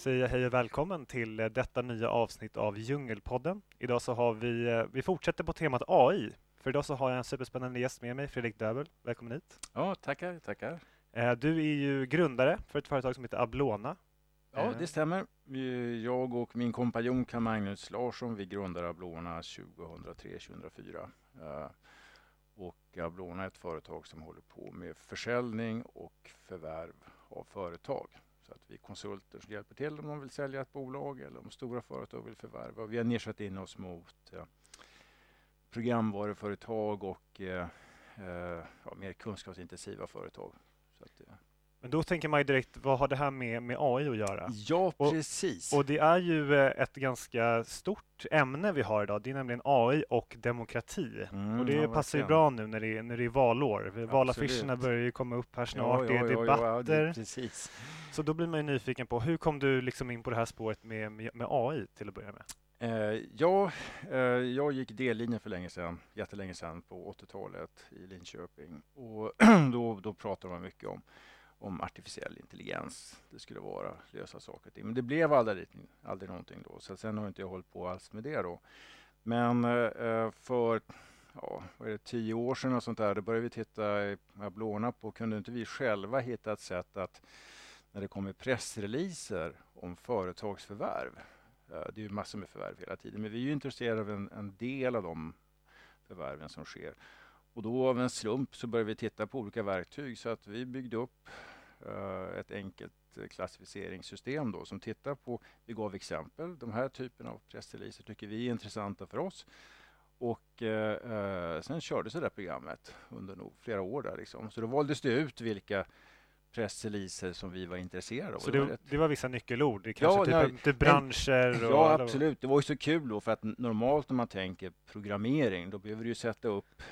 säger jag hej och välkommen till eh, detta nya avsnitt av Djungelpodden. Idag så har vi, eh, vi fortsätter på temat AI. För idag så har jag en superspännande gäst med mig, Fredrik Döbel. Välkommen hit. Ja, tackar, tackar. Eh, du är ju grundare för ett företag som heter Ablona. Ja, det stämmer. Jag och min kompanjon Karl Magnus Larsson, vi grundade Ablona 2003-2004. Och Ablona är ett företag som håller på med försäljning och förvärv av företag. Så att vi är konsulter som hjälper till om de vill sälja ett bolag eller om stora företag vill förvärva. Vi har nischat in oss mot eh, programvaruföretag och eh, eh, ja, mer kunskapsintensiva företag. Så att, eh, men då tänker man ju direkt, vad har det här med, med AI att göra? Ja, precis. Och, det är ju eh, ett ganska stort ämne vi har idag. Det är nämligen AI och demokrati. Mm, och det ja, passar ju bra nu när det, är, när det är valår. Valaffischerna börjar ju komma upp här snart. Ja, det är debatter. Det, precis. Så då blir man ju nyfiken på, hur kom du liksom in på det här spåret med, med, med AI till att börja med? Eh, ja, eh, jag gick D-linjen för länge sedan, jättelänge sedan på 80-talet i Linköping. Och då, då pratade man mycket om om artificiell intelligens. Det skulle vara lösa saker Men det blev aldrig, aldrig någonting då. Så sen har inte jag hållit på alls med det då. Men eh, för ja, vad är det, tio år sedan och sånt där, då började vi titta i Ablona på, kunde inte vi själva hitta ett sätt att när det kommer pressreleaser om företagsförvärv. Eh, det är ju massor med förvärv hela tiden, men vi är ju intresserade av en, en del av de förvärven som sker. Och då av en slump så började vi titta på olika verktyg så att vi byggde upp ett enkelt klassificeringssystem då som tittar på, vi gav exempel, de här typen av pressreleaser tycker vi är intressanta för oss. Och uh, sen kördes det där programmet under nog flera år där liksom. Så då valdes det ut vilka pressreleaser som vi var intresserade av. Så det, det var vissa nyckelord? Det kanske ja, typ, typ branscher? Och, ja, absolut. Det var ju så kul då för att normalt när man tänker programmering, då behöver du sätta upp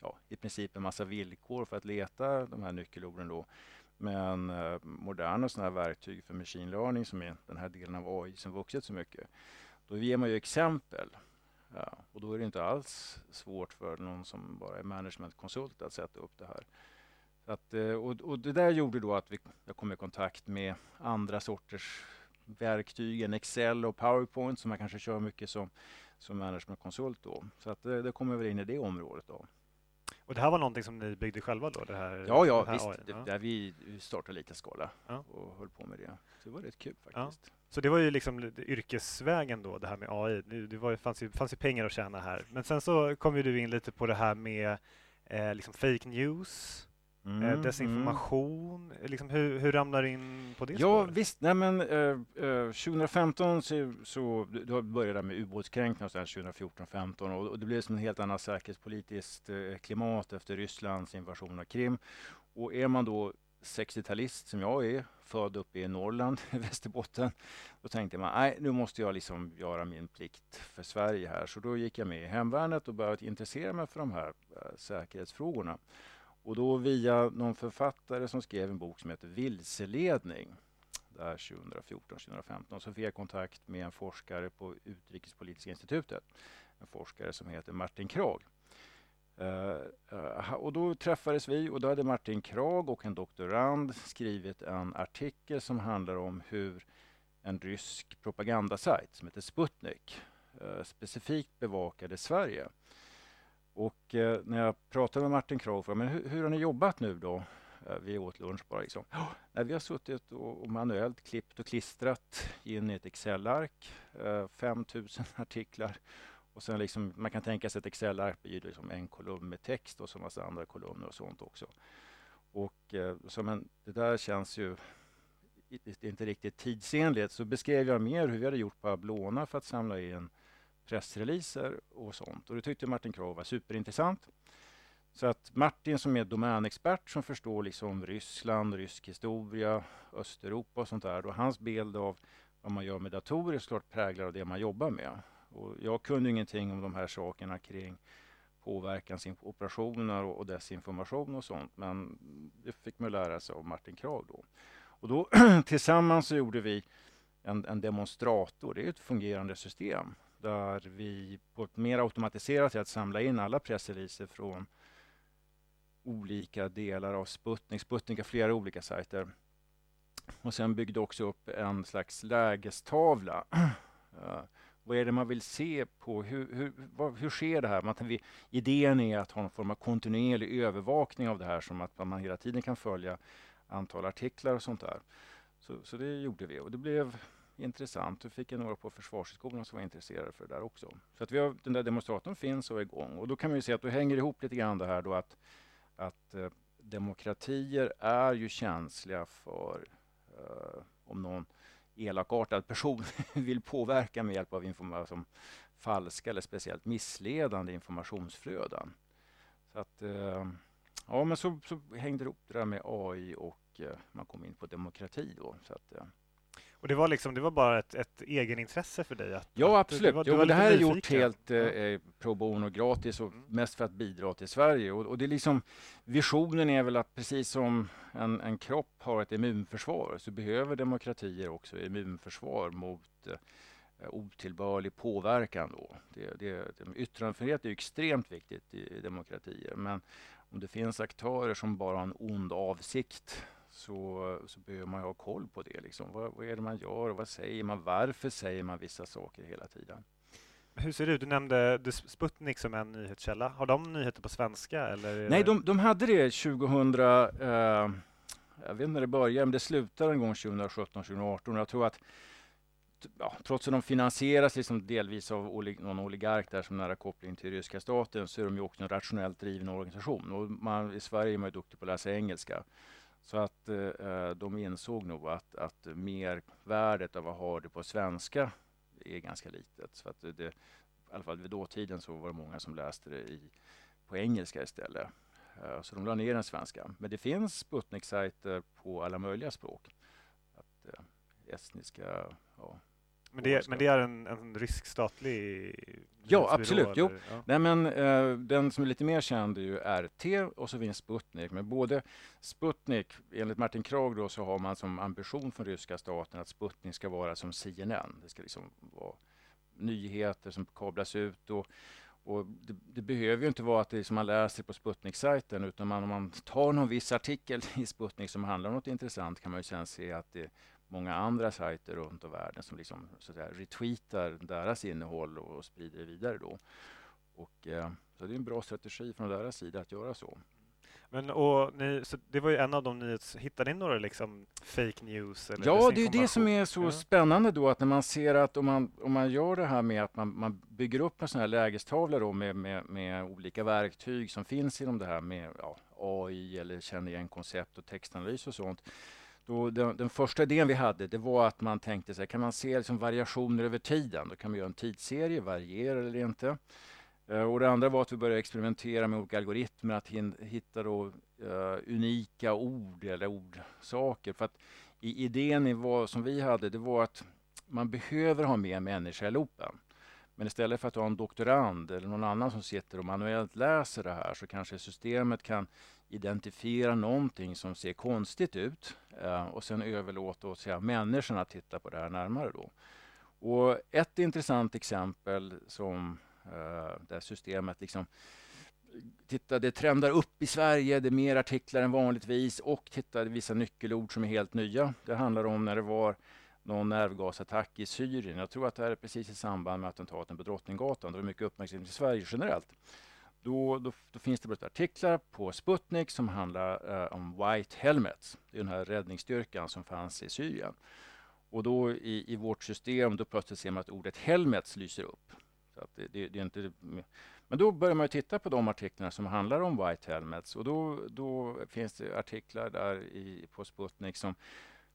ja, i princip en massa villkor för att leta de här nyckelorden. Då. Men eh, moderna sådana här verktyg för machine learning, som är den här delen av AI som vuxit så mycket, då ger man ju exempel. Ja, och då är det inte alls svårt för någon som bara är managementkonsult att sätta upp det här. Att, eh, och, och, det där gjorde då att vi, jag kom i kontakt med andra sorters verktyg än Excel och Powerpoint som man kanske kör mycket som, som managementkonsult. Då. Så att det, det kommer väl in i det området. Då. Och det här var någonting som ni byggde själva då? Det här, ja, ja, här visst. Det, ja. vi startade lite skala ja. och höll på med det. Så det var rätt kul faktiskt. Ja. Så det var ju liksom yrkesvägen då, det här med AI. Det var, fanns, ju, fanns ju pengar att tjäna här. Men sen så kom ju du in lite på det här med eh, liksom fake news. Eh, mm, desinformation, mm. Liksom, hur, hur ramlar du in på det Ja spåret? visst, nej men eh, 2015 eh, så, så då började det med ubåtskränkningar 2014-15 och, och det blev som en helt annat säkerhetspolitiskt eh, klimat efter Rysslands invasion av Krim. Och är man då 60-talist som jag är, född uppe i Norrland, Västerbotten, då tänkte man nej, nu måste jag liksom göra min plikt för Sverige här. Så då gick jag med i hemvärnet och började intressera mig för de här säkerhetsfrågorna. Och då via någon författare som skrev en bok som heter Vilseledning där 2014-2015 så fick jag kontakt med en forskare på Utrikespolitiska institutet. En forskare som heter Martin Krag. Uh, uh, eh, eh, och då träffades vi och då hade Martin Krag och en doktorand skrivit en artikel som handlar om hur en rysk propagandasajt som heter Sputnik uh, specifikt bevakade Sverige. Och eh, när jag pratade med Martin Krogh, men hur, hur har ni jobbat nu då? Eh, vi åt lunch bara. Liksom. Nej, vi har suttit och, och, manuellt klippt och klistrat in i ett Excel-ark, eh, 5000 artiklar. Och sen liksom, man kan tänka sig att Excel-ark blir liksom en kolumn med text och så massa andra kolumner och sånt också. Och eh, så men det där känns ju inte riktigt tidsenligt. Så beskrev jag mer hur vi hade gjort på Ablona för att samla in pressreleaser och sånt. Och det tyckte Martin Krav var superintressant. Så att Martin som är domänexpert som förstår liksom Ryssland, rysk historia, Östeuropa och sånt där. Och hans bild av vad man gör med datorer är såklart präglad av det man jobbar med. Och jag kunde ingenting om de här sakerna kring påverkansoperationer och desinformation och sånt. Men det fick man lära sig av Martin Krav. då. Och då tillsammans så gjorde vi en, en demonstrator. Det är ett fungerande system där vi på ett mer automatiserat sätt samlar in alla pressreleaser från olika delar av Sputnik. Sputnik har flera olika sajter. och sen byggde också upp en slags lägestavla. Uh, vad är det man vill se på? Hur, hur, vad, hur sker det här? Man, vi, idén är att ha någon form av kontinuerlig övervakning av det här som att man hela tiden kan följa antal artiklar och sånt där. Så, så det gjorde vi och det blev intressant. Vi fick jag några på Försvarshögskolan som var intresserade för det där också. Så att vi har, den där demonstratorn finns och är igång. Och då kan man ju se att det hänger ihop lite grann det här då att, att eh, demokratier är ju känsliga för eh, om någon elakartad person vill påverka med hjälp av information, falska eller speciellt missledande informationsflöden. Så att, eh, ja, men så, så hängde det ihop det där med AI och eh, man kom in på demokrati då. Så att, eh, och det var, liksom, det var bara ett, ett egenintresse för dig? Att, ja, absolut. Att, det, var, jo, det här är gjort helt eh, eh, pro bono gratis och mm. mest för att bidra till Sverige. Och, och, det är liksom, visionen är väl att precis som en, en kropp har ett immunförsvar så behöver demokratier också immunförsvar mot eh, otillbörlig påverkan. Då. Det, det, yttrandefrihet är extremt viktigt i demokratier men om det finns aktörer som bara har en ond avsikt så, så behöver man ha koll på det. Liksom. Vad, vad är det man gör och vad säger man? Varför säger man vissa saker hela tiden? Hur ser det ut? Du nämnde Sputnik som en nyhetskälla. Har de nyheter på svenska? Eller Nej, de, de hade det 2000. Eh, jag vet inte när det började, men det slutade en gång 2017, 2018. Jag tror att ja, trots att de finansieras liksom delvis av olig, någon oligark där som nära koppling till ryska staten så är de ju också en rationellt driven organisation. Och man, I Sverige är man ju duktig på att läsa engelska. Så att eh, eh, de insåg nog att, att mervärdet av att ha det på svenska är ganska litet. Så att det, I alla fall vid dåtiden så var det många som läste det i, på engelska istället. Eh, så de la ner den svenska. Men det finns Sputnik-sajter på alla möjliga språk. Att, eh, estniska, ja, men det, men det är en, en rysk statlig Ja, absolut. Jo. Ja. Nej, men, uh, den som är lite mer känd är ju RT och så finns Sputnik. Men både Sputnik, enligt Martin Krag då, så har man som ambition från ryska staten att Sputnik ska vara som CNN. Det ska liksom vara nyheter som kablas ut. Och, och det, det, behöver ju inte vara att det som man läser på Sputnik-sajten utan man, om man tar någon viss artikel i Sputnik som handlar om något intressant kan man ju sen se att det många andra sajter runt om världen som liksom, så att säga, retweetar deras innehåll och sprider det vidare. Då. Och, eh, så det är en bra strategi från deras sida att göra så. Men och ni, så det var ju en av de nyhets... Hittade ni några liksom fake news? Eller ja, det är det som är så ja. spännande då att när man ser att om man, om man gör det här med att man, man bygger upp en sån här lägestavla då med, med, med olika verktyg som finns inom det här med ja, AI eller känner igen koncept och textanalys och sånt då den, den, första idén vi hade det var att man tänkte sig, kan man se liksom variationer över tiden? Då kan man göra en tidsserie, variera eller inte. Eh, och det andra var att vi började experimentera med olika algoritmer att hitta då, uh, unika ord eller ordsaker. För att i, idén var, som vi hade det var att man behöver ha med en människa i loopen. Men istället för att ha en doktorand eller någon annan som sitter och manuellt läser det här så kanske systemet kan identifiera någonting som ser konstigt ut eh, och sen överlåta åt säga, människorna att titta på det här närmare. Då. Och ett intressant exempel som eh, där systemet liksom Titta, det trendar upp i Sverige, det är mer artiklar än vanligtvis och titta, vissa nyckelord som är helt nya. Det handlar om när det var någon nervgasattack i Syrien. Jag tror att det här är precis i samband med attentaten på Drottninggatan. Det var mycket uppmärksamhet i Sverige generellt. Då, då, då, finns det artiklar på Sputnik som handlar eh, om White Helmets. Det är den här räddningsstyrkan som fanns i Syrien. Och då i, i vårt system, då plötsligt ser man att ordet helmets lyser upp. Så att det, det, det är inte, men då börjar man titta på de artiklarna som handlar om White Helmets och då, då finns det artiklar där i, på Sputnik som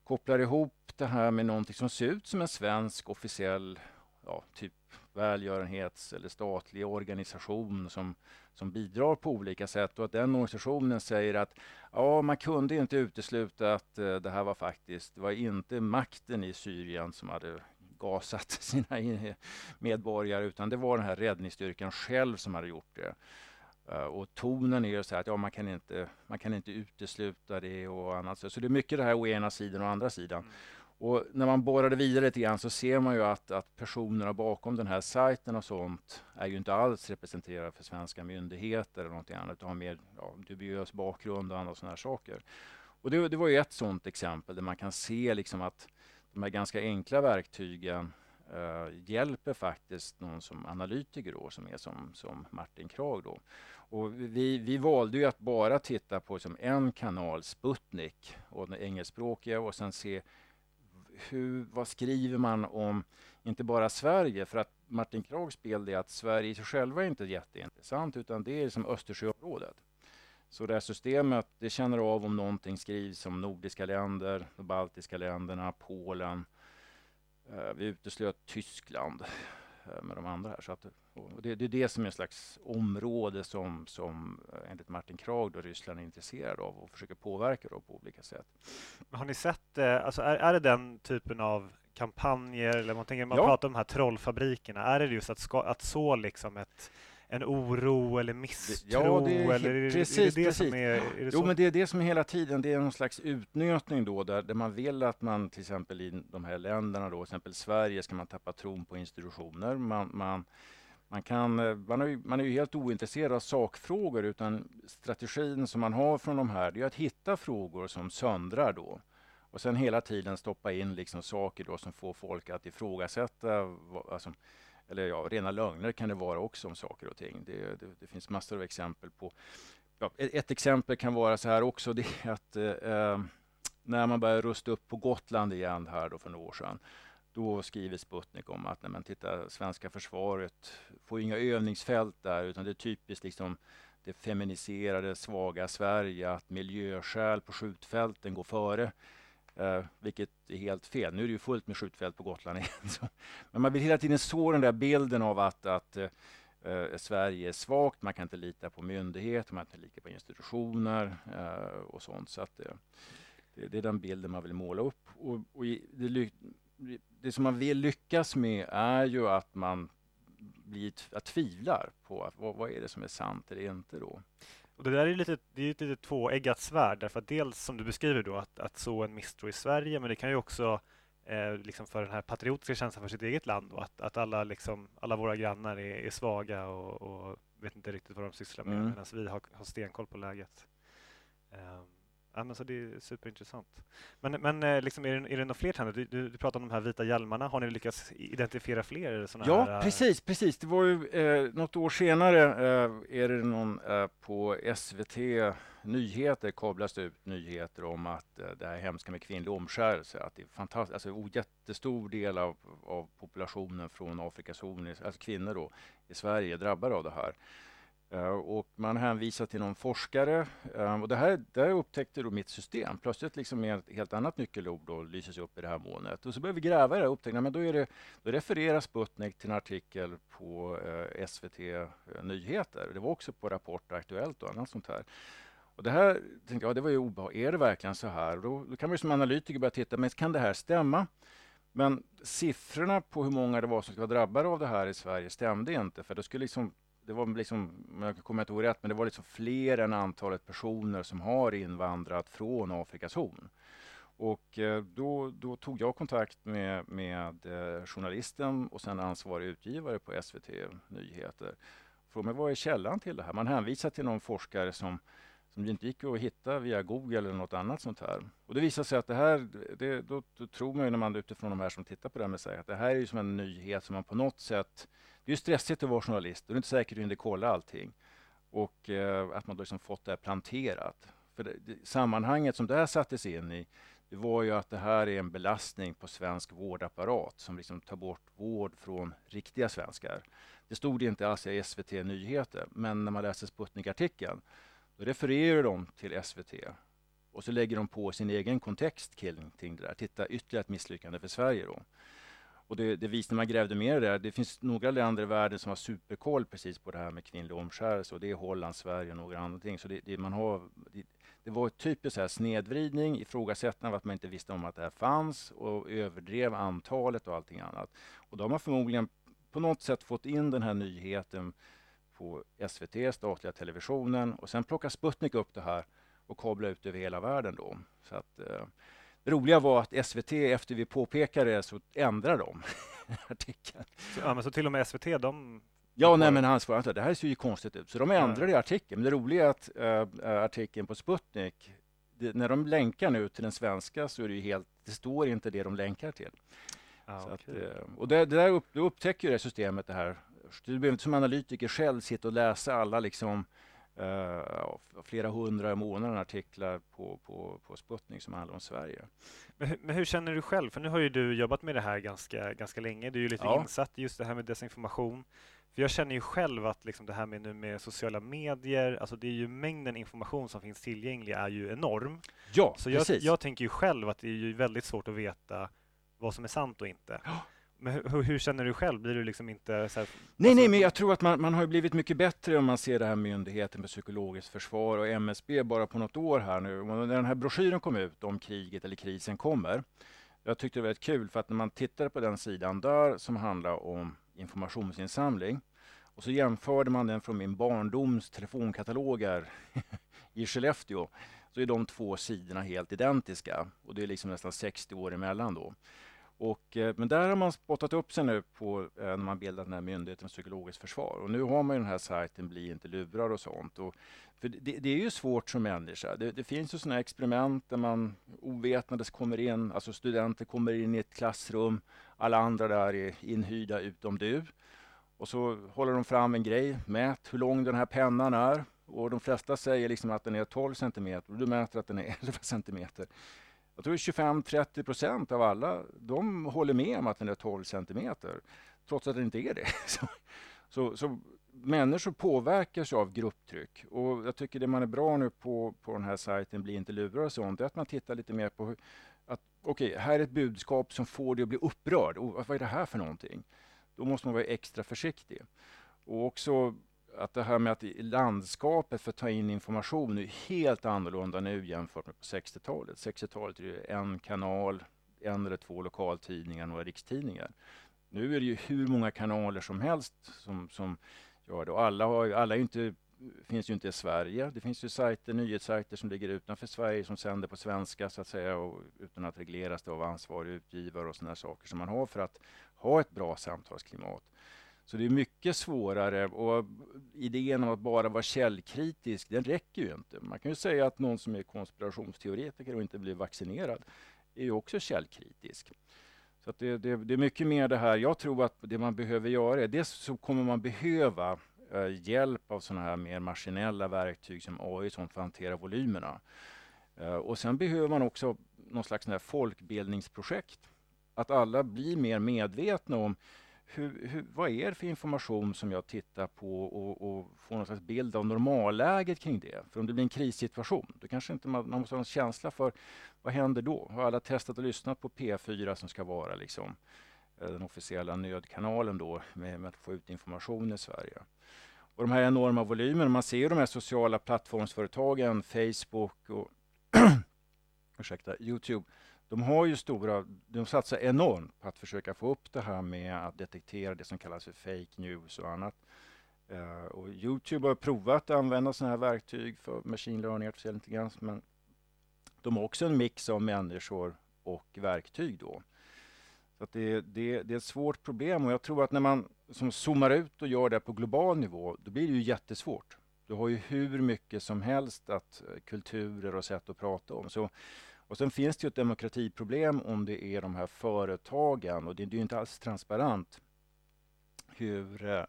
kopplar ihop det här med någonting som ser ut som en svensk officiell ja, typ välgörenhets eller statlig organisation som, som bidrar på olika sätt och att den organisationen säger att ja, man kunde inte utesluta att eh, det här var faktiskt, det var inte makten i Syrien som hade gasat sina medborgare utan det var den här räddningsstyrkan själv som hade gjort det. Eh, och tonen är så att ja, man, kan inte, man kan inte utesluta det och annat. Så det är mycket det här å ena sidan och andra sidan. Mm. Och när man borrade vidare lite grann så ser man ju att, att personerna bakom den här sajten och sånt är ju inte alls representerade för svenska myndigheter eller någonting annat utan har mer ja, dubiös bakgrund och andra sådana här saker. Och det, det var ju ett sådant exempel där man kan se liksom att de här ganska enkla verktygen eh, hjälper faktiskt någon som analytiker då, som är som, som Martin Krag. Då. Och vi, vi valde ju att bara titta på som en kanal, Sputnik, och den engelskspråkiga och sen se hur, vad skriver man om, inte bara Sverige, för att Martin Krags bild är att Sverige i sig själva är inte jätteintressant, utan det är som Östersjöområdet. Så det här systemet, det känner av om någonting skrivs om nordiska länder, de baltiska länderna, Polen. Eh, vi uteslöt Tyskland eh, med de andra här. Så att, det, det, är det som är ett slags område som, som eh, enligt Martin Krag då Ryssland är intresserad av och försöker påverka då på olika sätt. Har ni sett, alltså är, är det den typen av kampanjer, eller man, tänker, man ja. pratar om de här trollfabrikerna, är det just att, ska, att så liksom ett en oro eller misstro? Ja, det är, eller är, precis, är det det precis. som är, är det Jo, men det är det som är hela tiden, det är någon slags utnötning då, där, där man vill att man till exempel i de här länderna då, till exempel Sverige, ska man tappa tron på institutioner. Man, man, man, kan, eh, man, är ju, man är ju helt ointresserad av sakfrågor, utan strategin som man har från de här, det är att hitta frågor som söndrar då. Och sen hela tiden stoppa in liksom saker då som får folk att ifrågasätta, alltså, eller ja, rena lögner kan det vara också om saker och ting. Det, det, det finns massor av exempel på. Ja, ett, ett, exempel kan vara så här också, det är att eh, eh, när man börjar rusta upp på Gotland igen här då för några år sedan, då skriver Sputnik om att när man tittar, svenska försvaret får inga övningsfält där, utan det är typiskt liksom det feminiserade, svaga Sverige, att miljöskäl på skjutfälten går före. Eh, vilket är helt fel. Nu är det ju fullt med skjutfält på Gotland igen. Men man vill hela tiden så den där bilden av att, att eh, eh, Sverige är svagt, man kan inte lita på myndigheter, man kan inte lita på institutioner eh, och sånt. Så att, eh, det, det, är den bilden man vill måla upp. Och, och det, det, som man vill lyckas med är ju att man blir, att tvivlar på att, vad, vad är det som är sant eller inte. då. Och det där är lite, det är ett lite tvåeggat svärd, därför att dels som du beskriver då, att, att så en misstro i Sverige, men det kan ju också eh, liksom för den här patriotiska känslan för sitt eget land, då, att, att alla, liksom, alla våra grannar är, är svaga och, och, vet inte riktigt vad de sysslar med, mm. medan vi har, har stenkoll på läget. Um, Ja, men så det är superintressant. Men, men eh, liksom, är, det, är det några fler trender? Du, du, du pratar om de här vita hjälmarna. Har ni lyckats identifiera fler? Såna ja, här, eh, precis, precis. Det var ju eh, något år senare eh, är det någon eh, på SVT Nyheter kablas ut nyheter om att eh, det här hemska med kvinnlig omskärelse, att det är fantastiskt, alltså en jättestor del av, av populationen från Afrikas horn, alltså kvinnor då, i Sverige drabbade av det här. Eh, och man hänvisar till någon forskare. Eh, och det här, där upptäckte då mitt system. Plötsligt liksom ett helt annat nyckelord då lyses upp i det här molnet. Och så börjar vi gräva i det och upptäckte men då, är det, då refererar Sputnik till en artikel på eh, SVT eh, Nyheter. Det var också på Rapport Aktuellt och annat sånt här. Och det här tänkte jag, det var ju obehagligt. Är det verkligen så här? Då, då kan man som analytiker börja titta, men kan det här stämma? Men siffrorna på hur många det var som skulle vara drabbade av det här i Sverige stämde inte, för det skulle liksom det var liksom, jag kommer inte ihåg rätt, men det var liksom fler än antalet personer som har invandrat från Afrikas horn. Och eh, då, då, tog jag kontakt med, med eh, journalisten och sen ansvarig utgivare på SVT Nyheter. Frågade mig vad är källan till det här? Man hänvisar till någon forskare som, som det inte gick att hitta via Google eller något annat sånt här. Och det visar sig att det här, det, då, då tror man ju när man utifrån de här som tittar på det här med sig att det här är ju som en nyhet som man på något sätt det är stressigt att vara journalist. Du är inte säker att du hinner kolla allting. Och eh, att man då liksom fått det här planterat. För det, det, sammanhanget som det här sattes in i, det var ju att det här är en belastning på svensk vårdapparat som liksom tar bort vård från riktiga svenskar. Det stod inte alls i SVT Nyheter, men när man läser Sputnik-artikeln, då refererar de till SVT och så lägger de på sin egen kontext kring det där. Titta, ytterligare ett misslyckande för Sverige då. Och det, det visade när man grävde mer där. Det finns några länder i världen som har superkoll precis på det här med kvinnlig omskärelse. Och det är Holland, Sverige och några andra ting. Så det, det man har, det, det var typiskt så här snedvridning, ifrågasättande av att man inte visste om att det här fanns och överdrev antalet och allting annat. Och då har man förmodligen på något sätt fått in den här nyheten på SVT, statliga televisionen och sen plockar Sputnik upp det här och kablar ut över hela världen då. Så att, eh, det roliga var att SVT, efter vi påpekade det, så ändrade de artikeln. Så, ja, men så till och med SVT, de... Ja, nej, men han svarade det här ser ju konstigt ut. Så de ändrade ja. artikeln. Men det roliga är att äh, artikeln på Sputnik, det, när de länkar nu till den svenska så är det ju helt, det står inte det de länkar till. Ah, okay. att, eh, och det, det där upp, då upptäcker det systemet det här. Du behöver inte som analytiker själv sitta och läsa alla liksom uh, flera hundra i månaden artiklar på, på, på Sputnik som handlar om Sverige. Men, men, hur känner du själv? För nu har ju du jobbat med det här ganska, ganska länge. Du är ju lite ja. insatt i just det här med desinformation. För jag känner ju själv att liksom det här med, nu med sociala medier, alltså det är ju mängden information som finns tillgänglig är ju enorm. Ja, Så jag, jag tänker ju själv att det är ju väldigt svårt att veta vad som är sant och inte. Ja. Men hur, hur, känner du själv? Blir du liksom inte här, Nej, alltså... nej, men jag tror att man, man har blivit mycket bättre om man ser det här Myndigheten för psykologiskt försvar och MSB bara på något år här nu. när den här broschyren kom ut om kriget eller krisen kommer. Jag tyckte det var väldigt kul för att när man tittar på den sidan där som handlar om informationsinsamling och så jämförde man den från min barndoms telefonkataloger i Skellefteå så är de två sidorna helt identiska och det är liksom nästan 60 år emellan då. Och, eh, men där har man spottat upp sig nu på, eh, när man bildat den här myndigheten för psykologiskt försvar. Och nu har man den här sajten Bli inte lurad och sånt. Och, för det, det, är ju svårt som människa. Det, det finns ju sådana experiment där man ovetandes kommer in, alltså studenter kommer in i ett klassrum, alla andra där är inhyrda utom du. Och så håller de fram en grej, mät hur lång den här pennan är. Och de flesta säger liksom att den är 12 centimeter och du mäter att den är 11 centimeter jag tror 25-30 procent av alla, de håller med om att den är 12 centimeter, trots att den inte är det. Så, så, så människor påverkas av grupptryck och jag tycker det man är bra nu på, på den här sajten Bli inte lurad och sånt, är att man tittar lite mer på hur, att okej, okay, här är ett budskap som får dig att bli upprörd. Och, vad är det här för någonting? Då måste man vara extra försiktig. Och också att det här med att landskapet för att ta in information är helt annorlunda nu jämfört med på 60-talet. 60-talet är det en kanal, en eller två lokaltidningar, några rikstidningar. Nu är det ju hur många kanaler som helst som, som gör det. Och alla, har, alla är inte, finns ju inte i Sverige. Det finns ju sajter, nyhetssajter som ligger utanför Sverige som sänder på svenska så att säga och utan att regleras av ansvarig utgivare och sådana saker som man har för att ha ett bra samtalsklimat. Så det är mycket svårare och idén om att bara vara källkritisk, den räcker ju inte. Man kan ju säga att någon som är konspirationsteoretiker och inte blir vaccinerad är ju också källkritisk. Så det, det, det, är mycket mer det här. Jag tror att det man behöver göra är dels så kommer man behöva eh, hjälp av sådana här mer maskinella verktyg som AI som för att hantera volymerna. Eh, och sen behöver man också någon slags folkbildningsprojekt. Att alla blir mer medvetna om hur, hur, vad är det för information som jag tittar på och, och får någon slags bild av normalläget kring det? För om det blir en krissituation, då kanske inte man, man måste ha en känsla för vad händer då? Har alla testat och lyssnat på P4 som ska vara liksom eh, den officiella nödkanalen då med, med att få ut information i Sverige? Och de här enorma volymerna, man ser ju de här sociala plattformsföretagen, Facebook och ursäkta, Youtube, de har ju stora, de satsar enormt på att försöka få upp det här med att detektera det som kallas för fake news och annat. Uh, och Youtube har provat att använda sådana här verktyg för machine learning, artificiell intelligens, men de har också en mix av människor och verktyg då. Så att det, det, det är ett svårt problem och jag tror att när man som zoomar ut och gör det på global nivå, då blir det ju jättesvårt. Du har ju hur mycket som helst att eh, kulturer och sätt att prata om. Så och sen finns det ju ett demokratiproblem om det är de här företagen och det, det är ju inte alls transparent hur äh,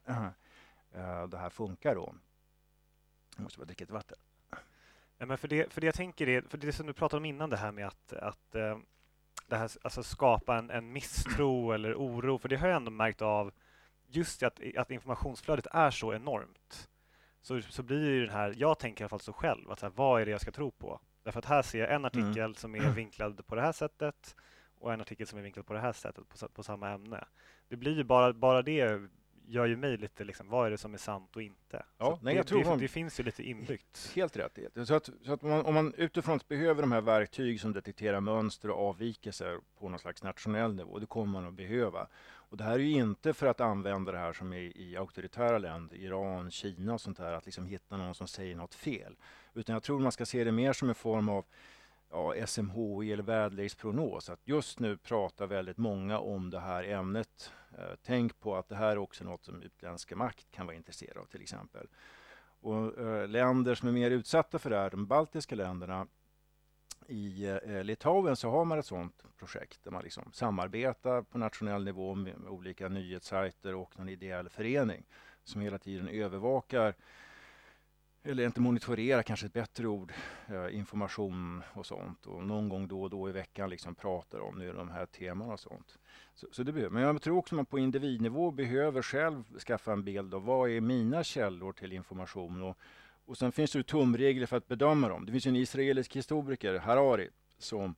äh, det här funkar då. Jag måste bara dricka lite vatten. Ja, men för, det, för det jag tänker är, för det som du pratade om innan det här med att, att äh, det här, alltså skapa en, en misstro eller oro, för det har jag ändå märkt av just att, att informationsflödet är så enormt. Så, så blir det den här, jag tänker i alla fall så själv, att så här, vad är det jag ska tro på? Därför att här ser jag en mm. artikel mm. som är vinklad på det här sättet och en artikel som är vinklad på det här sättet på, på samma ämne. Det blir ju bara, bara det gör ju mig lite liksom, vad är det som är sant och inte? Ja, nej, det, jag tror det, man, det, finns ju lite inbyggt. Helt rätt i Så att, så att man, om man utifrån behöver de här verktyg som detekterar mönster och avvikelser på någon slags nationell nivå, det kommer man att behöva. Och det här är ju inte för att använda det här som i, i auktoritära länder, Iran, Kina och sånt där, att liksom hitta någon som säger något fel. Utan jag tror man ska se det mer som en form av ja, SMHI eller väderleksprognos. Att just nu pratar väldigt många om det här ämnet. Eh, tänk på att det här är också något som utländska makt kan vara intresserade av till exempel. Och, eh, länder som är mer utsatta för det här, de baltiska länderna, i eh, Litauen så har man ett sådant projekt där man liksom samarbetar på nationell nivå med, olika nyhetssajter och en ideell förening som hela tiden övervakar eller inte monitorera kanske ett bättre ord, eh, information och sånt. Och någon gång då och då i veckan liksom pratar om nu de här temana och sånt. Så, så det behöver. Men jag tror också att man på individnivå behöver själv skaffa en bild av vad är mina källor till information. Och, och sen finns det tumregler för att bedöma dem. Det finns en israelisk historiker, Harari, som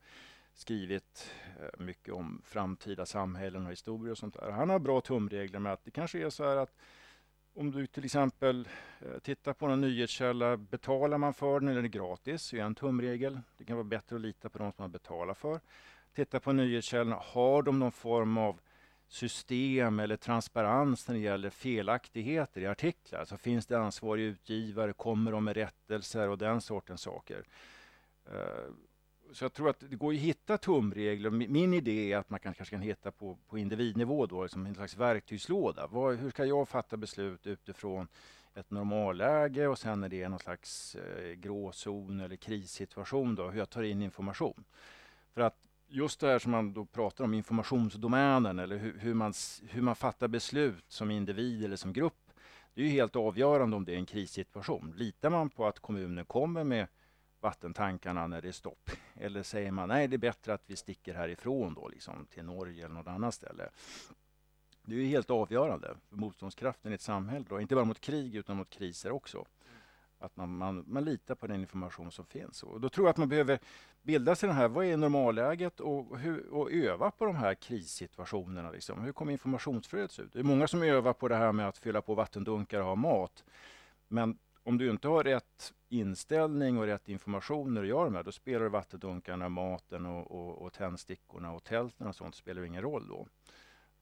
skrivit eh, mycket om framtida samhällen och historia och sånt där. Han har bra tumregler med att det kanske är så här att om du till exempel eh, tittar på en nyhetskälla, betalar man för den eller är det gratis? Det är en tumregel. Det kan vara bättre att lita på de som man betalar för. Titta på nyhetskällorna, har de någon form av system eller transparens när det gäller felaktigheter i artiklar? Så finns det ansvarig utgivare, kommer de med rättelser och den sortens saker? Eh, så jag tror att det går att hitta tumregler. Min idé är att man kanske kan hitta på, på individnivå då, liksom en slags verktygslåda. Var, hur ska jag fatta beslut utifrån ett normalläge och sen när det är någon slags eh, gråzon eller krissituation då, hur jag tar in information. För att just det här som man då pratar om, informationsdomänen eller hur, hur, man, hur man fattar beslut som individ eller som grupp. Det är ju helt avgörande om det är en krissituation. Litar man på att kommunen kommer med vattentankarna när det är stopp? Eller säger man nej, det är bättre att vi sticker härifrån då, liksom, till Norge eller något annat ställe? Det är ju helt avgörande för motståndskraften i ett samhälle, då. inte bara mot krig utan mot kriser också. Att man, man, man litar på den information som finns. Och då tror jag att man behöver bilda sig den här, vad är normalläget och, hur, och öva på de här krissituationerna. Liksom. Hur kommer informationsflödet se ut? Det är många som övar på det här med att fylla på vattendunkar och ha mat. Men om du inte har rätt inställning och rätt information när du gör de här, då spelar vattendunkarna, maten och, och, och tändstickorna och tälten och sånt spelar ingen roll då.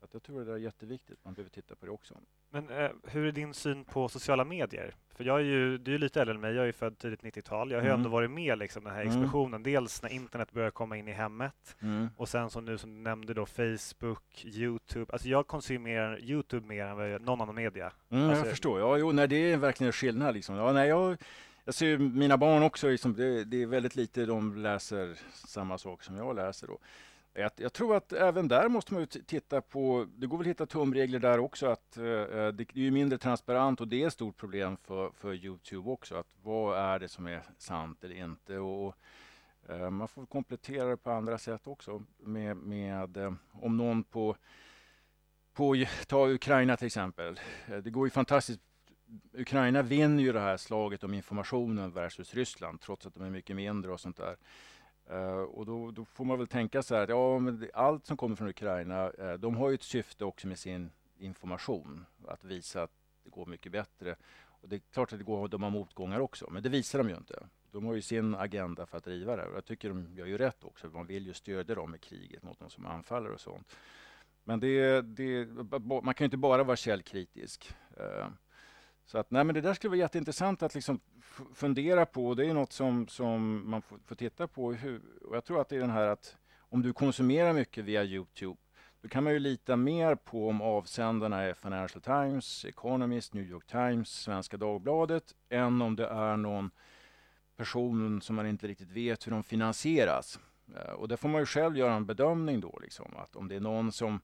Att jag tror det är jätteviktigt, man behöver titta på det också. Men eh, hur är din syn på sociala medier? För jag är ju, du är lite äldre än mig, jag är född tidigt 90-tal. Jag har mm. ändå varit med liksom den här mm. explosionen. Mm. Dels när internet började komma in i hemmet mm. och sen som nu som du nämnde då Facebook, Youtube. Alltså jag konsumerar Youtube mer än någon annan media. Mm, alltså, jag förstår. Ja, jo, nej, det är verkligen skillnad. Liksom. Ja, nej, jag, jag ser mina barn också, liksom, det, det, är väldigt lite de läser samma sak som jag läser. Då. Jag, jag, tror att även där måste man titta på, det går väl att hitta tumregler där också, att eh, eh det, det, är mindre transparent och det är ett stort problem för, för Youtube också, att vad är det som är sant eller inte? Och, eh, man får komplettera det på andra sätt också med, med eh, om någon på, på, ta Ukraina till exempel, eh, det går ju fantastiskt Ukraina vinner ju det här slaget om informationen versus Ryssland, trots att de är mycket mindre och sånt där. Uh, och då, då, får man väl tänka så här att ja, det, allt som kommer från Ukraina, uh, de har ju ett syfte också med sin information, att visa att det går mycket bättre. Och det är klart att det går, de har motgångar också, men det visar de ju inte. De har ju sin agenda för att driva det och jag tycker de gör ju rätt också. Man vill ju stödja dem i kriget mot de som anfaller och sånt. Men det, det, man kan ju inte bara vara källkritisk. Uh, så att, nej, men det där skulle vara jätteintressant att liksom fundera på. Det är något som, som man får, får titta på. Hur, och jag tror att det är den här att om du konsumerar mycket via Youtube då kan man ju lita mer på om avsändarna är Financial Times, Economist, New York Times, Svenska Dagbladet än om det är någon person som man inte riktigt vet hur de finansieras. Eh, och där får man ju själv göra en bedömning då. Liksom, att om det är någon som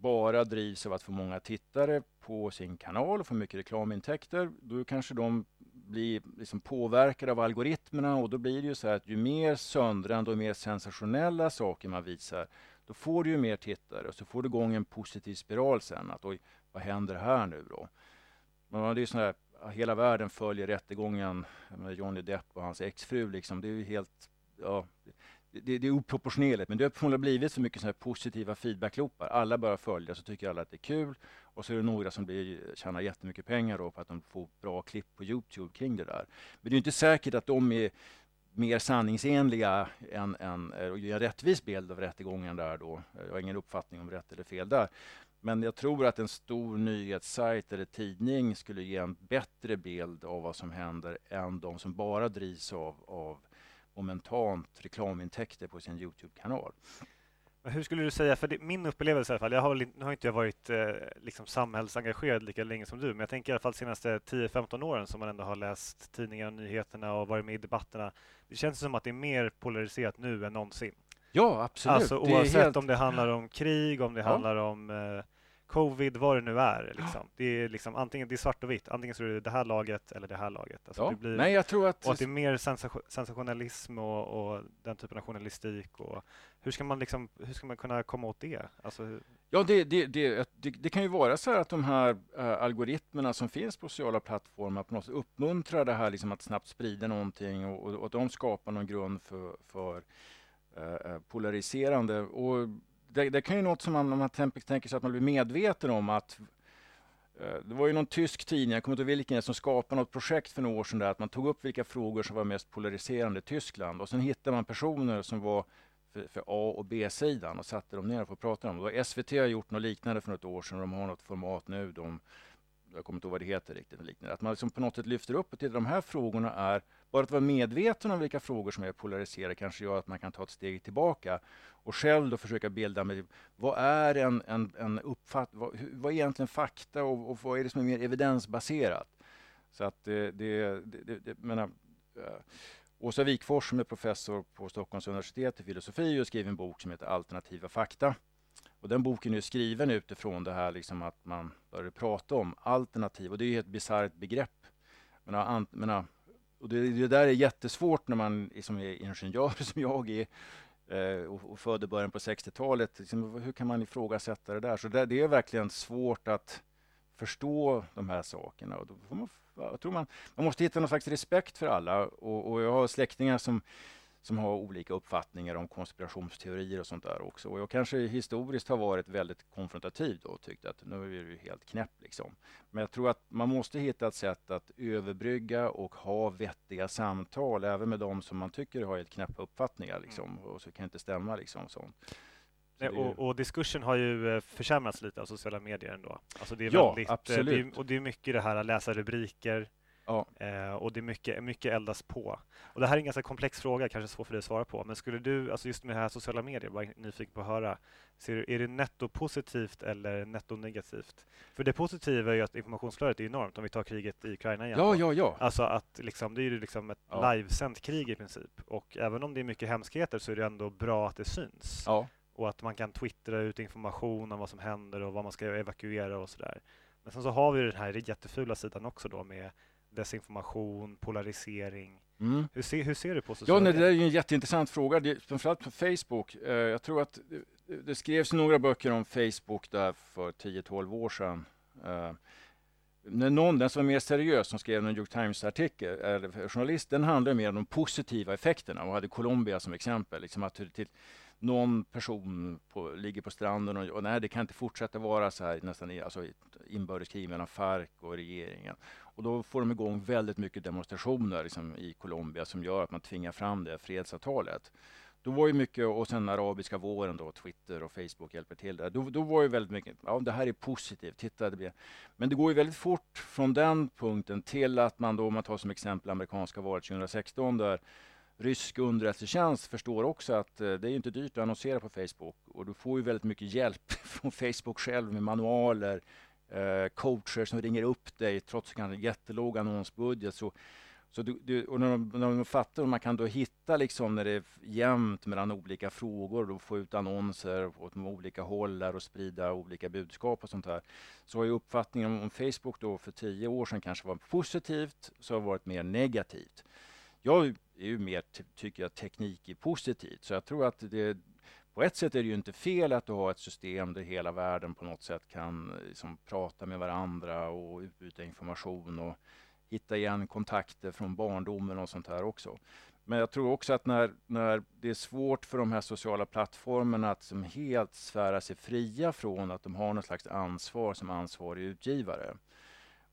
bara drivs av att få många tittare på sin kanal och få mycket reklamintäkter, då kanske de blir liksom påverkade av algoritmerna och då blir det ju så här att ju mer söndrande och mer sensationella saker man visar, då får du ju mer tittare och så får du igång en positiv spiral sen. Att oj, vad händer här nu då? Men det är så här, hela världen följer rättegången med Johnny Depp och hans exfru. Liksom. Det är ju helt... Ja, det, det är oproportionerligt, men det har förmodligen blivit så mycket så här positiva feedbackloopar. Alla börjar följa, så tycker alla att det är kul. Och så är det några som blir, tjänar jättemycket pengar då för att de får bra klipp på Youtube kring det där. Men det är inte säkert att de är mer sanningsenliga än, än eh, och ger en rättvis bild av rättegången där då. Jag har ingen uppfattning om rätt eller fel där. Men jag tror att en stor nyhetssajt eller tidning skulle ge en bättre bild av vad som händer än de som bara drivs av, av momentant reklamintäkter på sin Youtube-kanal. Men hur skulle du säga, för det, min upplevelse i alla fall, jag har, nu har inte jag varit eh, liksom samhällsengagerad lika länge som du, men jag tänker i alla fall de senaste 10-15 åren som man ändå har läst tidningar och nyheterna och varit med i debatterna. Det känns som att det är mer polariserat nu än någonsin. Ja, absolut. Alltså oavsett helt... om det handlar om krig, om det ja. handlar om eh, covid, vad det nu är. Liksom. Det är liksom antingen det är svart och vitt. Antingen så är det det här laget eller det här laget. Alltså ja. det blir, Nej, jag tror att... Och att det är mer sensationalism och, och, den typen av journalistik. Och hur, ska man liksom, hur ska man kunna komma åt det? Alltså, Ja, det, det, det, det, kan ju vara så att de här äh, algoritmerna som finns på sociala plattformar på något sätt uppmuntrar det här liksom att snabbt sprida någonting och, och, och att de skapar någon grund för, för äh, polariserande. Och det, det kan ju något som man, om man tänker sig att man blir medveten om att eh, det var ju någon tysk tidning, jag kommer inte ihåg vilken, som skapade något projekt för några år sedan där, att man tog upp vilka frågor som var mest polariserande i Tyskland och sen hittade man personer som var för, för A och B-sidan och satte dem ner och pratade prata om det. SVT har gjort något liknande för något år sedan, de har något format nu, de, jag kommer inte ihåg vad det heter riktigt, liknande. att man liksom på något sätt lyfter upp och tittar, de här frågorna är, bara att vara medveten om vilka frågor som är polariserade kanske gör att man kan ta ett steg tillbaka och själv då försöka bilda mig, vad är en, en, en uppfattning, vad, vad är egentligen fakta och, och vad är det som är mer evidensbaserat? Så att eh, det, det, det, det menar, äh, Åsa Wikfors som är professor på Stockholms universitet i filosofi och skriver en bok som heter Alternativa fakta. Och den boken är skriven utifrån det här liksom att man började prata om alternativ och det är ett bisarrt begrepp. Men, men, och det, det där är jättesvårt när man liksom är ingenjör som jag är Eh, och, och född i början på 60-talet. Liksom, hur kan man ifrågasätta det där? Så det, det, är verkligen svårt att förstå de här sakerna. Och då får man, jag tror man, man måste hitta någon slags respekt för alla. Och, och jag har släktingar som som har olika uppfattningar om konspirationsteorier och sånt där också. Och jag kanske historiskt har varit väldigt konfrontativ då och tyckt att nu är du helt knäpp liksom. Men jag tror att man måste hitta ett sätt att överbrygga och ha vettiga samtal även med de som man tycker har helt knäppa uppfattningar liksom. Mm. Och så kan det inte stämma liksom sånt. Nej, och, och diskursen har ju eh, försämrats lite av sociala medier ändå. Alltså det är ja, väldigt, eh, absolut. Det är, och det är mycket det här att läsa rubriker, Ja. Eh, och det är mycket, mycket eldas på. Och det här är en ganska komplex fråga, kanske svår för dig att svara på. Men skulle du, alltså just med det här sociala medier, bara nyfiken på att höra. Ser du, är det netto positivt eller netto negativt? För det positiva är ju att informationsflödet är enormt, om vi tar kriget i Ukraina igen. Ja, ja, ja. Alltså att liksom, det är ju liksom ett ja. livesänt krig i princip. Och även om det är mycket hemskheter så är det ändå bra att det syns. Ja. Och att man kan twittra ut information om vad som händer och vad man ska evakuera och sådär. Men sen så har vi den här jättefula sidan också då med desinformation, polarisering. Mm. Hur, ser, hur ser du på sociala Ja, nej, det är en jätteintressant fråga, det, framförallt på Facebook. Eh, jag tror att det, det skrevs några böcker om Facebook där för 10-12 år sedan. Eh, när någon, den som var mer seriös, som skrev en New York Times-artikel, eller journalist, den handlade mer om de positiva effekterna och hade Colombia som exempel. Liksom att till, någon person på, ligger på stranden och, och nej, det kan inte fortsätta vara så här nästan alltså, inbördeskrig mellan FARC och regeringen. Och då får de igång väldigt mycket demonstrationer liksom, i Colombia som gör att man tvingar fram det fredsavtalet. Då var ju mycket, och sen arabiska våren då, Twitter och Facebook hjälper till där. Då, då var ju väldigt mycket, ja det här är positivt, titta det blir... Men det går ju väldigt fort från den punkten till att man då, om man tar som exempel amerikanska valet 2016 där rysk underrättelsetjänst förstår också att eh, det är inte dyrt att annonsera på Facebook och du får ju väldigt mycket hjälp från Facebook själv med manualer, eh, coacher som ringer upp dig trots en jättelåg annonsbudget. Så, så du, du, och när de, när de fattar, man kan då hitta liksom när det är jämnt mellan olika frågor och få ut annonser åt olika håll och sprida olika budskap och sånt här. Så har ju uppfattningen om Facebook då för tio år sedan kanske var positivt, så har varit mer negativt. Jag det är ju mer, tycker jag, teknik är positivt, så jag tror att det på ett sätt är det ju inte fel att du har ett system där hela världen på något sätt kan liksom, prata med varandra och utbyta information och hitta igen kontakter från barndomen och sånt här också. Men jag tror också att när, när det är svårt för de här sociala plattformarna att som helt svära sig fria från att de har något slags ansvar som ansvarig utgivare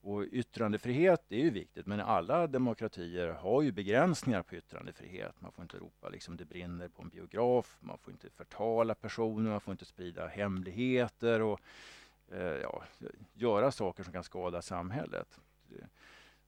och yttrandefrihet är ju viktigt, men alla demokratier har ju begränsningar på yttrandefrihet. Man får inte ropa liksom det brinner på en biograf, man får inte förtala personer, man får inte sprida hemligheter och eh, ja, göra saker som kan skada samhället.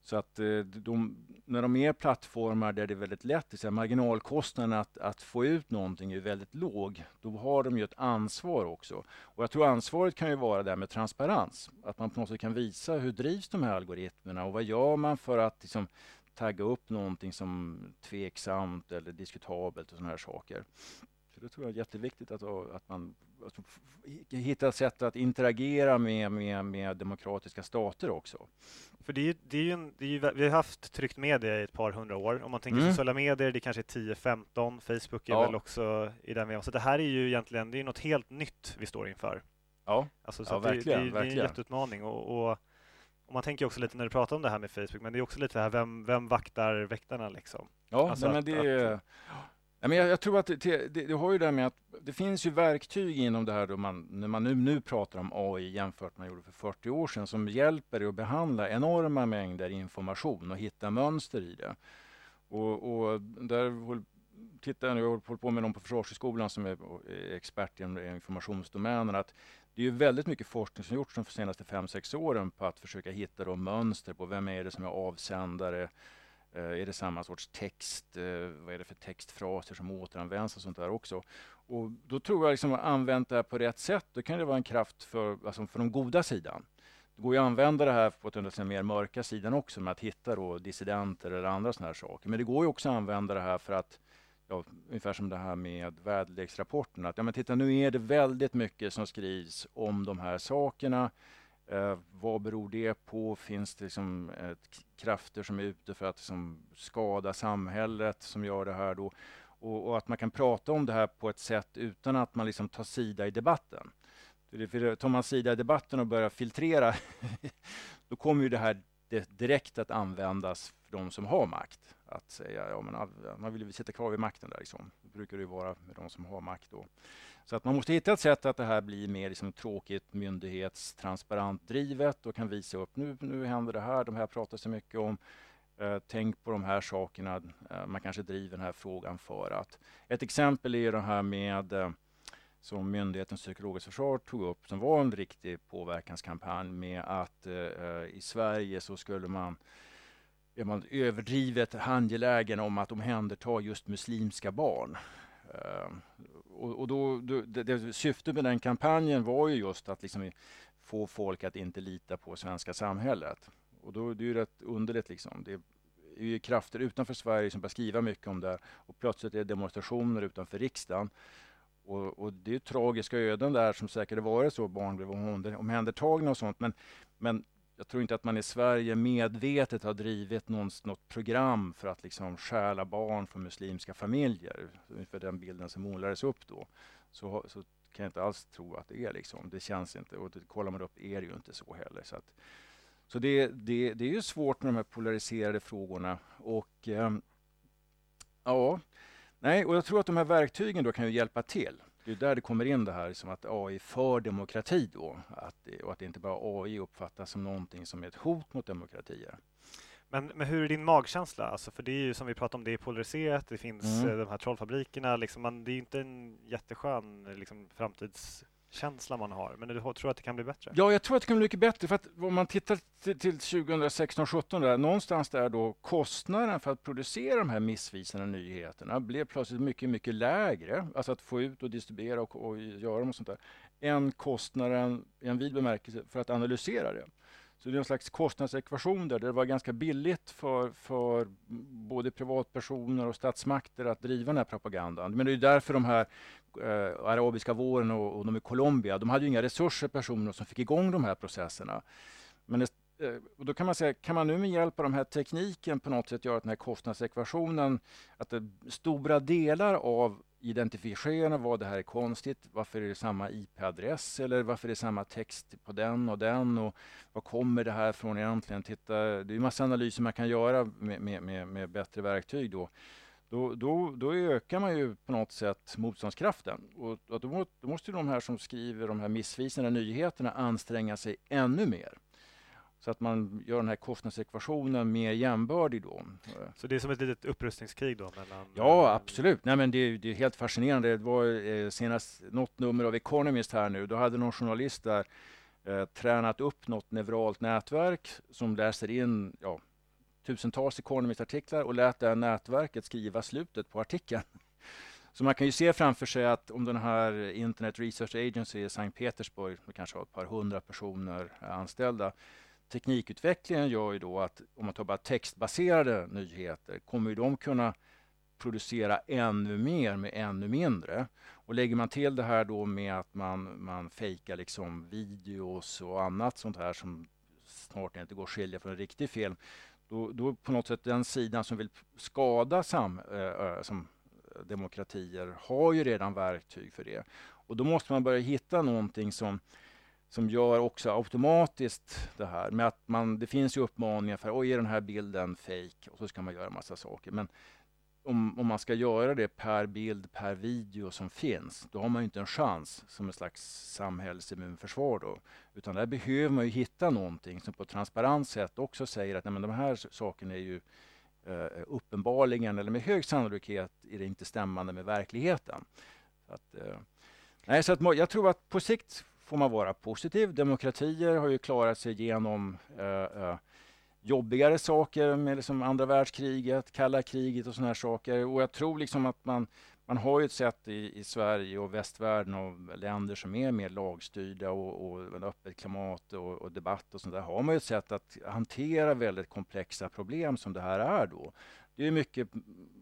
Så att eh, de, när de är plattformar där det är väldigt lätt, så marginalkostnaden att, att få ut någonting är väldigt låg, då har de ju ett ansvar också. Och jag tror ansvaret kan ju vara det här med transparens. Att man på något sätt kan visa hur drivs de här algoritmerna och vad gör man för att liksom, tagga upp någonting som tveksamt eller diskutabelt och sådana här saker. Så det tror jag är jätteviktigt att, att man alltså, hittar sätt att interagera med, med, med demokratiska stater också. För det är, det är en, det är vi har haft tryckt media i ett par hundra år. Om man tänker mm. sociala medier, det kanske är 10-15. Facebook är ja. väl också i den vevan. Så det här är ju egentligen det är något helt nytt vi står inför. Ja, alltså, så ja verkligen, det, det, är en jätteutmaning. Och, och, och, man tänker också lite när du pratar om det här med Facebook, men det är också lite det här, vem, vem vaktar väktarna liksom? Ja, alltså nej, men det att, men jag, jag, tror att det, det, det, har ju det med att det finns ju verktyg inom det här då man, när man nu, nu pratar om AI jämfört med vad man gjorde för 40 år sedan som hjälper dig att behandla enorma mängder information och hitta mönster i det. Och, och där tittar jag nu, jag håller på med någon på Försvarshögskolan som är expert inom informationsdomänen, att det är väldigt mycket forskning som gjorts de senaste 5-6 åren på att försöka hitta då mönster på vem är det som är avsändare, Eh, är det samma sorts text? Eh, vad är det för textfraser som återanvänds och sånt där också? Och då tror jag liksom att använt det här på rätt sätt, då kan det vara en kraft för, alltså för den goda sidan. Det går ju att använda det här på den mer mörka sidan också med att hitta då dissidenter eller andra sådana här saker. Men det går ju också att använda det här för att Ja, ungefär som det här med väderleksrapporten. Att, ja, men titta, nu är det väldigt mycket som skrivs om de här sakerna. Eh, vad beror det på? Finns det liksom, eh, krafter som är ute för att liksom, skada samhället som gör det här då? Och, och, att man kan prata om det här på ett sätt utan att man liksom tar sida i debatten. För tar man sida i debatten och börjar filtrera, då kommer ju det här direkt att användas för de som har makt. Att säga, ja men man vill ju sitta kvar vid makten där liksom. Det brukar det ju vara med de som har makt då. Så att man måste hitta ett sätt att det här blir mer liksom tråkigt myndighetstransparent drivet och kan visa upp nu, nu händer det här, de här pratar så mycket om. Eh, tänk på de här sakerna. Eh, man kanske driver den här frågan för att. Ett exempel är det här med eh, som Myndigheten psykologiskt försvar tog upp som var en riktig påverkanskampanj med att eh, eh, i Sverige så skulle man är man överdrivet angelägen om att omhänderta just muslimska barn. Eh, och, och då, då, det, det, syftet med den kampanjen var ju just att liksom få folk att inte lita på svenska samhället. Och då det är det rätt underligt. Liksom. Det är ju krafter utanför Sverige som börjar skriva mycket om det. Och plötsligt är det demonstrationer utanför riksdagen. Och, och det är tragiska öden där som säkert har varit så. Barn blev omhändertagna och sånt. Men, men jag tror inte att man i Sverige medvetet har drivit något, något program för att liksom stjäla barn från muslimska familjer. För den bilden som målades upp då. Så, så kan jag inte alls tro att det är liksom. Det känns inte. Och det, kollar man upp är det ju inte så heller. Så, att, så det, det, det är ju svårt med de här polariserade frågorna. Och eh, ja, nej, och jag tror att de här verktygen då kan ju hjälpa till. Det är där det kommer in det här som att AI för demokrati då. Att, och att inte bara AI uppfattas som någonting som är ett hot mot demokratier. Men, men hur är din magkänsla? Alltså, för det är ju som vi pratade om, det är polariserat, det finns mm. Eh, de här trollfabrikerna. Liksom man, det är inte en jätteskön liksom, framtids känsla man har. Men du tror att det kan bli bättre? Ja, jag tror att det kan bli mycket bättre. För att om man tittar till, till 2016-17, där, någonstans där då kostnaden för att producera de här missvisande nyheterna blev plötsligt mycket, mycket lägre. Alltså att få ut och distribuera och, och göra dem och sånt där. Än kostnaden i en vid bemärkelse för att analysera det. Så det är en slags kostnadsekvation där det var ganska billigt för, för både privatpersoner och statsmakter att driva den här propagandan. Men det är därför de här eh, arabiska våren och, och de i Colombia, de hade ju inga resurser, personer som fick igång de här processerna. Men det, och då kan man säga, kan man nu med hjälp av den här tekniken på något sätt göra att den här kostnadsekvationen, att det, stora delar av identifiera vad det här är konstigt. Varför är det samma IP-adress eller varför är det samma text på den och den och var kommer det här från egentligen? Titta, det är en massa analyser man kan göra med, med, med, med bättre verktyg då. Då, då, då, ökar man ju på något sätt motståndskraften. Och, och då, då måste de här som skriver de här missvisande nyheterna anstränga sig ännu mer. Så att man gör den här kostnadsekvationen mer jämbördig då. Så det är som ett litet upprustningskrig då? Mellan... Ja, absolut. Nej, men det, är, det är helt fascinerande. Det var eh, senast något nummer av Economist här nu. Då hade någon journalist där eh, tränat upp något neuralt nätverk som läser in ja, tusentals Economist-artiklar och lät det här nätverket skriva slutet på artikeln. Så man kan ju se framför sig att om den här Internet Research Agency i Sankt Petersburg, som kanske har ett par hundra personer anställda, teknikutvecklingen gör ju då att om man tar bara textbaserade nyheter kommer ju de kunna producera ännu mer med ännu mindre. Och lägger man till det här då med att man, man fejkar liksom videos och annat sånt här som snart inte går att skilja från en riktig film. Då, då på något sätt den sidan som vill skada sam, äh, som demokratier har ju redan verktyg för det. Och då måste man börja hitta någonting som som gör också automatiskt det här med att man, det finns ju uppmaningar för att är den här bilden fake och så ska man göra massa saker. Men om, om man ska göra det per bild, per video som finns, då har man ju inte en chans som en slags samhällsimmunförsvar då. Utan där behöver man ju hitta någonting som på ett transparent sätt också säger att nej, men de här sakerna är ju eh, uppenbarligen, eller med hög sannolikhet, är det inte stämmande med verkligheten. Så att, eh, nej, så att jag tror att på sikt får man vara positiv. Demokratier har ju klarat sig genom eh, eh, jobbigare saker med liksom andra världskriget, kalla kriget och såna här saker. Och jag tror liksom att man, man har ju ett sätt i, i Sverige och västvärlden och länder som är mer lagstyrda och, och öppet klimat och, och, debatt och sånt där har man ju ett sätt att hantera väldigt komplexa problem som det här är då. Det är mycket,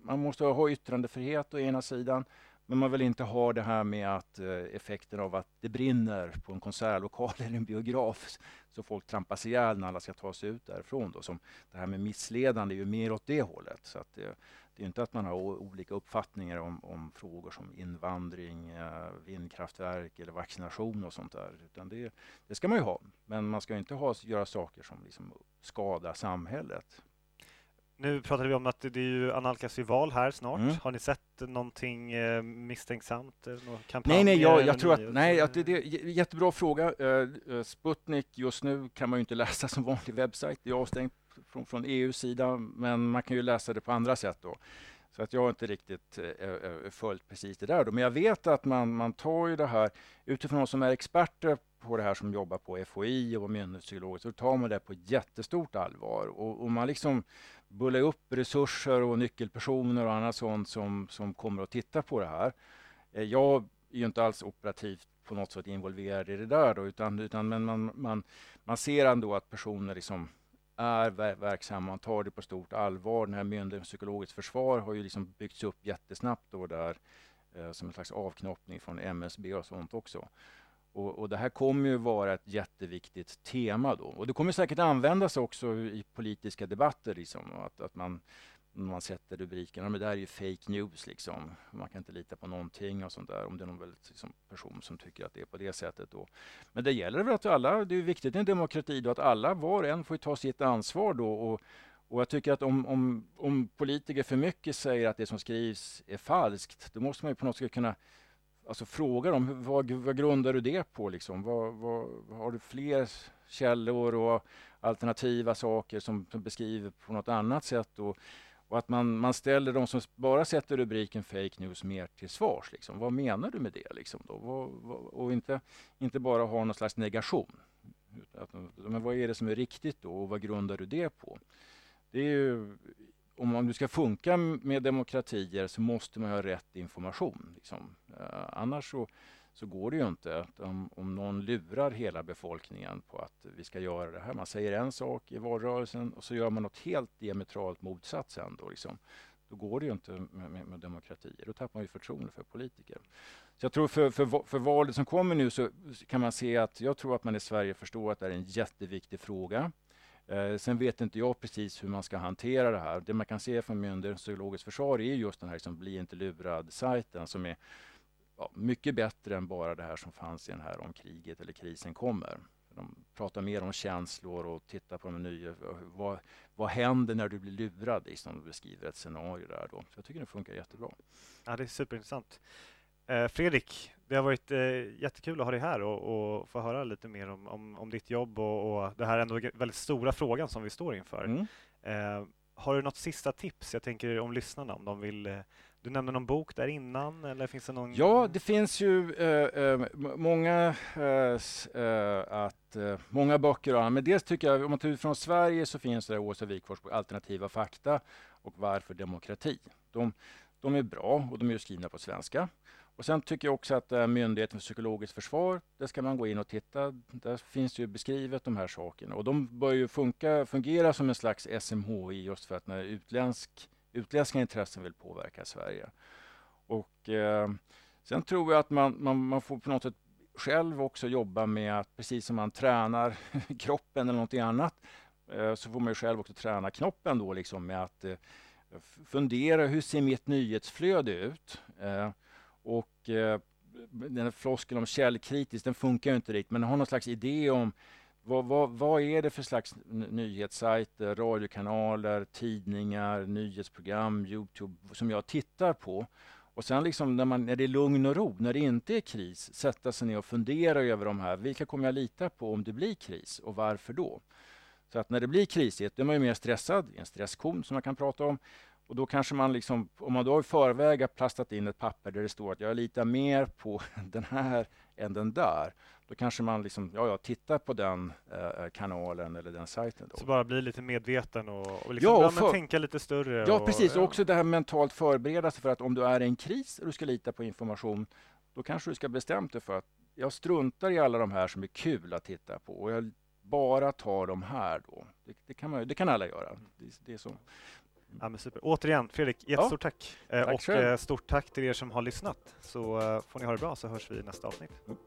man måste ha yttrandefrihet å ena sidan men man vill inte ha det här med att eh, effekten av att det brinner på en konsertlokal eller en biograf så folk trampas ihjäl när alla ska ta sig ut därifrån. Då. Som det här med missledande är ju mer åt det hållet. Så att det, det är inte att man har olika uppfattningar om, om frågor som invandring, eh, vindkraftverk eller vaccination och sånt där. Utan det, det ska man ju ha. Men man ska inte ha, göra saker som liksom skadar samhället. Nu pratade vi om att det är ju analkas val här snart. Mm. Har ni sett någonting eh, misstänksamt? Någon nej, nej, jag, jag tror att, nej, att det, det är jättebra fråga. Uh, Sputnik just nu kan man ju inte läsa som vanlig webbsajt. Det är avstängt från, från EUs sida, men man kan ju läsa det på andra sätt då. Så att jag har inte riktigt följt precis det där. Då. Men jag vet att man, man tar ju det här utifrån de som är experter på det här som jobbar på FOI och myndighetspsykologer så tar man det på jättestort allvar. Och, och man liksom bullar upp resurser och nyckelpersoner och annat sånt som, som kommer att titta på det här. Eh, jag är ju inte alls operativt på något sätt involverad i det där då, utan, utan men man, man, man ser ändå att personer liksom är verksamma, man tar det på stort allvar. Den här myndigheten psykologiskt försvar har ju liksom byggts upp jättesnabbt då där eh, som en slags avknoppning från MSB och sånt också. Och, och, det här kommer ju vara ett jätteviktigt tema då. Och det kommer säkert användas också i politiska debatter. Liksom, att, att man, man sätter rubriken, men det där är ju fake news liksom. Man kan inte lita på någonting och sånt där. Om det är någon väldigt, liksom, person som tycker att det är på det sättet då. Men det gäller väl att alla, det är viktigt i en demokrati då, att alla var och en får ta sitt ansvar då. Och, och jag tycker att om, om, om politiker för mycket säger att det som skrivs är falskt, då måste man ju på något sätt kunna alltså fråga dem, vad, vad grundar du det på? Liksom? Vad, vad, har du fler källor och alternativa saker som, som beskriver på något annat sätt? Och, och att man, man ställer de som bara sätter rubriken fake news mer till svars. Liksom. Vad menar du med det? Liksom, då? Vad, vad, och inte, inte bara ha någon slags negation. Att, men vad är det som är riktigt då och vad grundar du det på? Det är ju om man ska funka med demokratier så måste man ha rätt information. Liksom. Eh, annars så, så går det ju inte. Om, om någon lurar hela befolkningen på att vi ska göra det här. Man säger en sak i valrörelsen och så gör man något helt diametralt motsatt sen. Då, liksom. då går det ju inte med, med, med demokratier. Då tappar man ju förtroende för politiker. Så jag tror för, för, för valet som kommer nu så kan man se att jag tror att man i Sverige förstår att det är en jätteviktig fråga. Eh, sen vet inte jag precis hur man ska hantera det här. Det man kan se från Myndigheten psykologiskt försvar är just den här liksom, bli inte lurad-sajten som är ja, mycket bättre än bara det här som fanns i den här om kriget eller krisen kommer. De pratar mer om känslor och tittar på de nya. Vad, vad händer när du blir lurad? Liksom, de beskriver ett scenario där. Då. Så jag tycker det funkar jättebra. Ja, det är superintressant. Eh, Fredrik, det har varit eh, jättekul att ha dig här och, och få höra lite mer om, om, om ditt jobb och, och det här ändå väldigt stora frågan som vi står inför. Mm. Eh, har du något sista tips? Jag tänker om lyssnarna, om de vill eh, du nämnde någon bok där innan eller finns det någon? Ja, det finns ju eh, eh många, eh, eh, att, eh, många böcker. Och, men dels tycker jag, om man tar ut från Sverige så finns det Åsa Wikfors på Alternativa fakta och Varför demokrati. De, de är bra och de är skrivna på svenska. Och Sen tycker jag också att äh, Myndigheten för psykologiskt försvar, där ska man gå in och titta. Där finns ju beskrivet de här sakerna. Och de bör ju funka, fungera som en slags SMHI just för att när utländsk utländska intressen vill påverka Sverige. Och, eh, sen tror jag att man, man, man får på något sätt själv också jobba med att precis som man tränar kroppen eller någonting annat eh, så får man själv också träna knoppen då liksom med att eh, fundera hur ser mitt nyhetsflöde ut? Eh, och eh, den här floskeln om källkritiskt, den funkar ju inte riktigt, men har någon slags idé om vad, vad, vad, är det för slags nyhetssajter, radiokanaler, tidningar, nyhetsprogram, Youtube som jag tittar på? Och sen liksom när, man, när det är lugn och ro, när det inte är kris, sätta sig ner och fundera över de här. Vilka kommer jag lita på om det blir kris och varför då? Så att när det blir krisigt, då är man ju mer stressad, en stresskon som man kan prata om. Och då kanske man, liksom, om man då i förväg har plastat in ett papper där det står att jag litar mer på den här än den där, då kanske man liksom, ja, ja, tittar på den eh, kanalen eller den sajten. Då. Så bara bli lite medveten och, och, liksom, ja, och för, tänka lite större? Ja, och, precis. Och också det här mentalt förbereda sig för att om du är i en kris och du ska lita på information, då kanske du ska bestämma dig för att jag struntar i alla de här som är kul att titta på och jag bara tar de här då. Det, det kan, man, det kan alla göra. Det, det är så. Ja, men super. Återigen, Fredrik, jättestort ja. tack. Eh, tack och själv. Eh, stort tack till er som har lyssnat. Så eh, får ni ha det bra så hörs vi i nästa avsnitt. Mm.